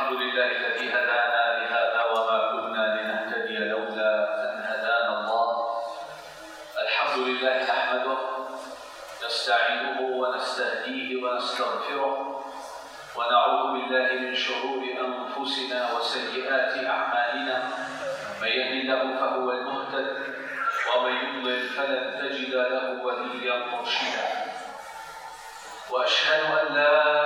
الحمد لله الذي هدانا لهذا وما كنا لنهتدي لولا أن هدانا الله. الحمد لله نحمده نستعينه ونستهديه ونستغفره ونعوذ بالله من شرور أنفسنا وسيئات أعمالنا. من يهد الله فهو المهتد ومن يضلل فلن تجد له وليا مرشدا. وأشهد أن لا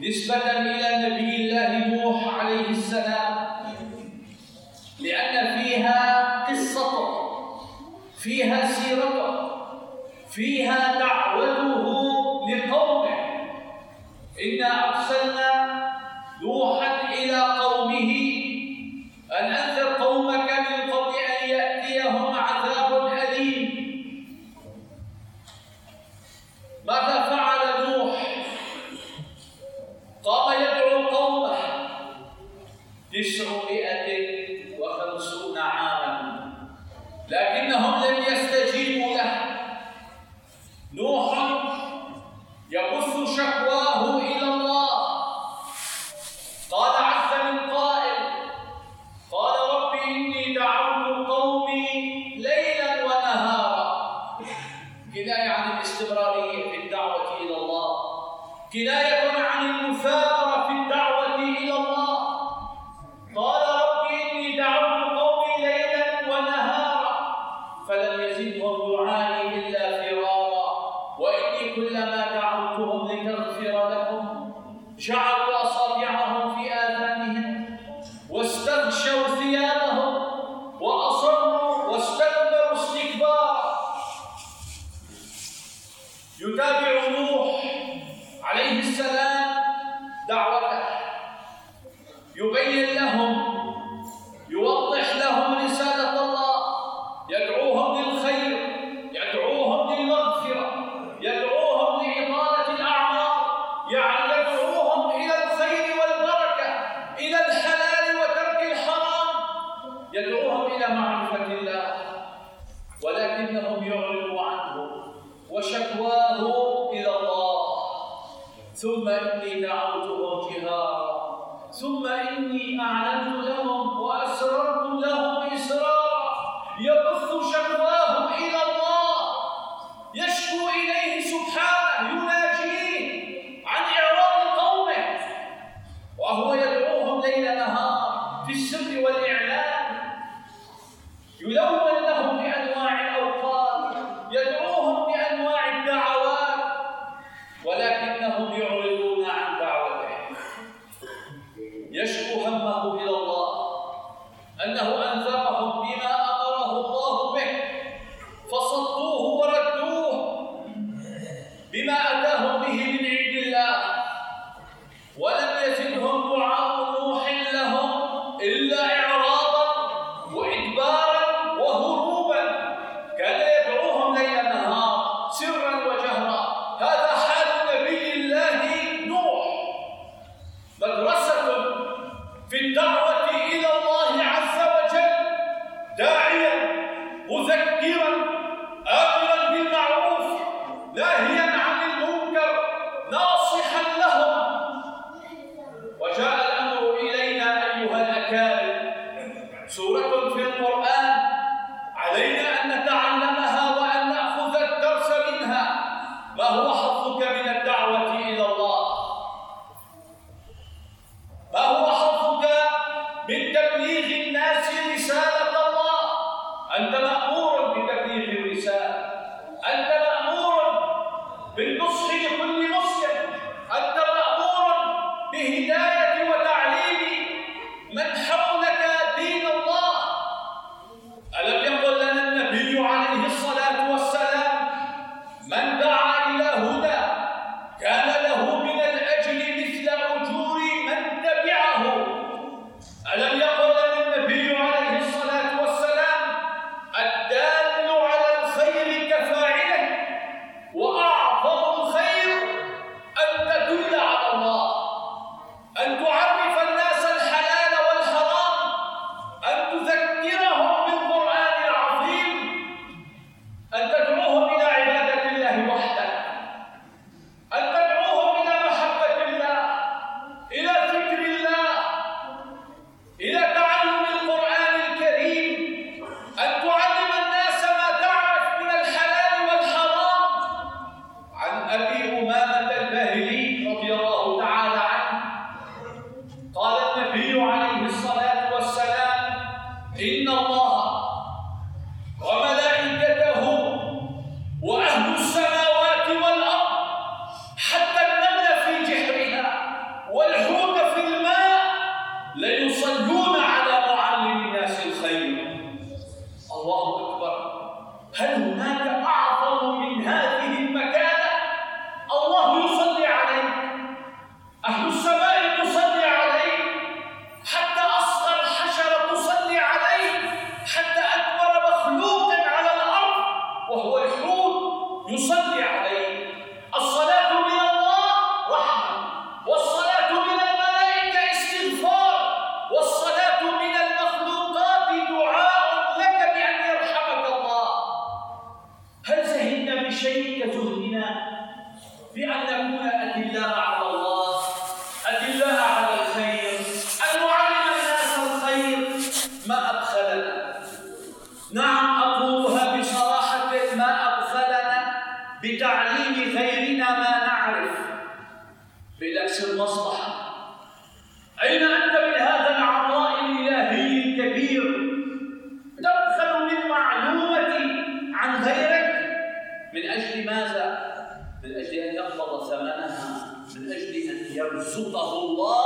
نسبة إلى نبي الله نوح عليه السلام. لأن فيها قصته فيها سيرته فيها دعوته لقومه. إنا أرسلنا كناية عن المثابرة في الدعوة إلى الله. قال رب إني دعوت قومي ليلا ونهارا فلم يزدهم دعائي إلا فرارا. وإني كلما دعوتهم لتغفر لهم جعلوا ثم إني دعوتهم جهارا ثم إني أعلنت لهم وأسررت لهم إسرارا. يبث شكواهم إلى الله. يشكو إليه سبحانه لنفس المصلحة. أين أنت من هذا العطاء الإلهي الكبير؟ تبخل بالمعلومة عن غيرك. من أجل ماذا؟ من أجل أن يقبض ثمنها. من أجل أن يرزقه الله.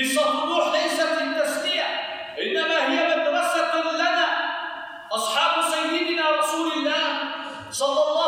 قصة نوح ليست التسلية. إنما هي مدرسة لنا. أصحاب سيدنا رسول الله صلى الله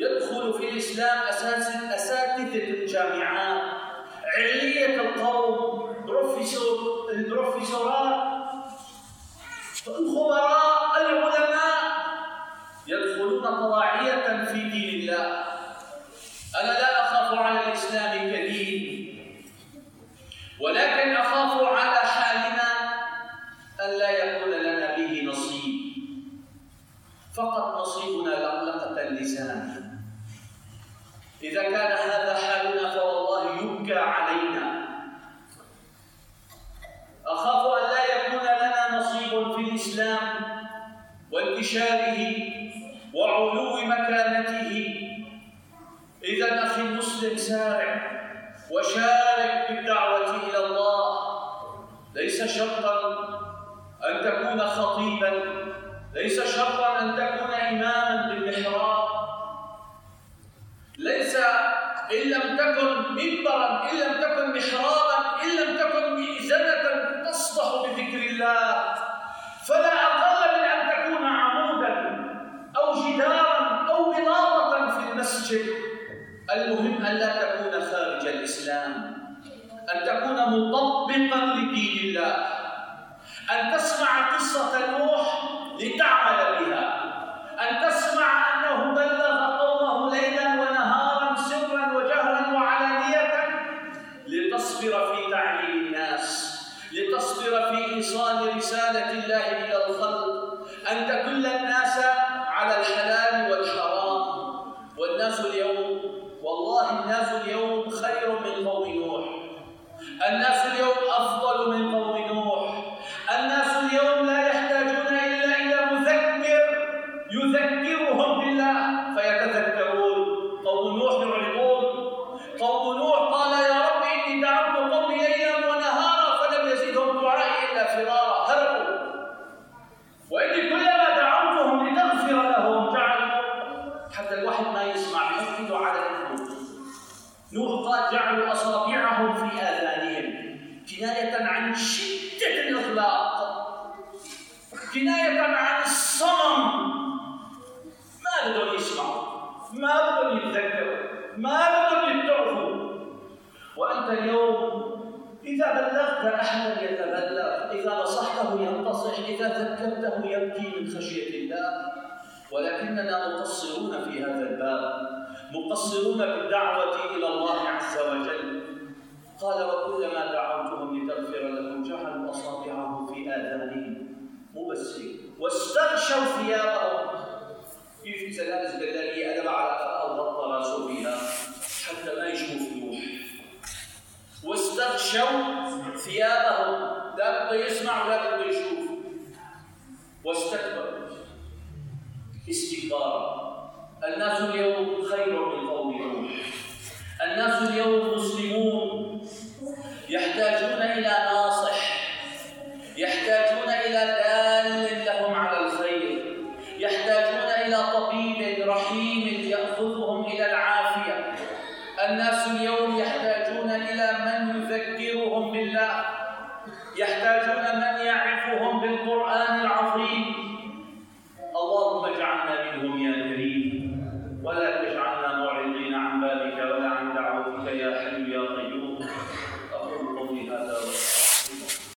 يدخل في الإسلام أساس أساتذة الجامعات علية القوم بروفيسور البروفيسورات الخبراء العلماء يدخلون طواعية في دين الله. اللسان إذا كان هذا حالنا فوالله يبكى علينا. أخاف أن لا يكون لنا نصيب في الإسلام وانتشاره وعلو مكانته. إذا أخي المسلم سارع وشارك بالدعوة إلى الله ليس شرطا أن تكون خطيبا ليس شرطا أن تكون إماما بالمحراب ليس إن لم تكن منبرا إن لم تكن محرابا إن لم تكن مئذنة تصدح بذكر الله. فلا أقل من أن تكون عمودا أو جدارا أو بلاطة في المسجد. المهم أن لا تكون خارج الإسلام. أن تكون مطبقا لدين الله. أن تسمع قصة نوح لتعمل بها. يذكرهم بالله فيتذكرون. قوم نوح يعرضون. قوم نوح قال يا رب إني دعوت قومي ليلا ونهارا فلم يزدهم دعائي إلا فرارا. هربوا. وإني كلما دعوتهم لتغفر لهم جعلوا حتى الواحد ما يسمع يفقد على القلوب. نوح قال جعلوا أصابعهم في آذانهم كناية عن شدة الإغلاق كناية عن الصمم. ما بدهم يسمعوا ما بدهم يتذكروا ما بدهم يتعظوا وأنت اليوم إذا بلغت أحدا يتبلغ إذا نصحته ينتصح إذا ذكرته يبكي من خشية الله. ولكننا مقصرون في هذا الباب مقصرون بالدعوة إلى الله عز وجل. قال وكلما دعوتهم لتغفر لهم جعلوا أصابعهم في آذانهم. Marilal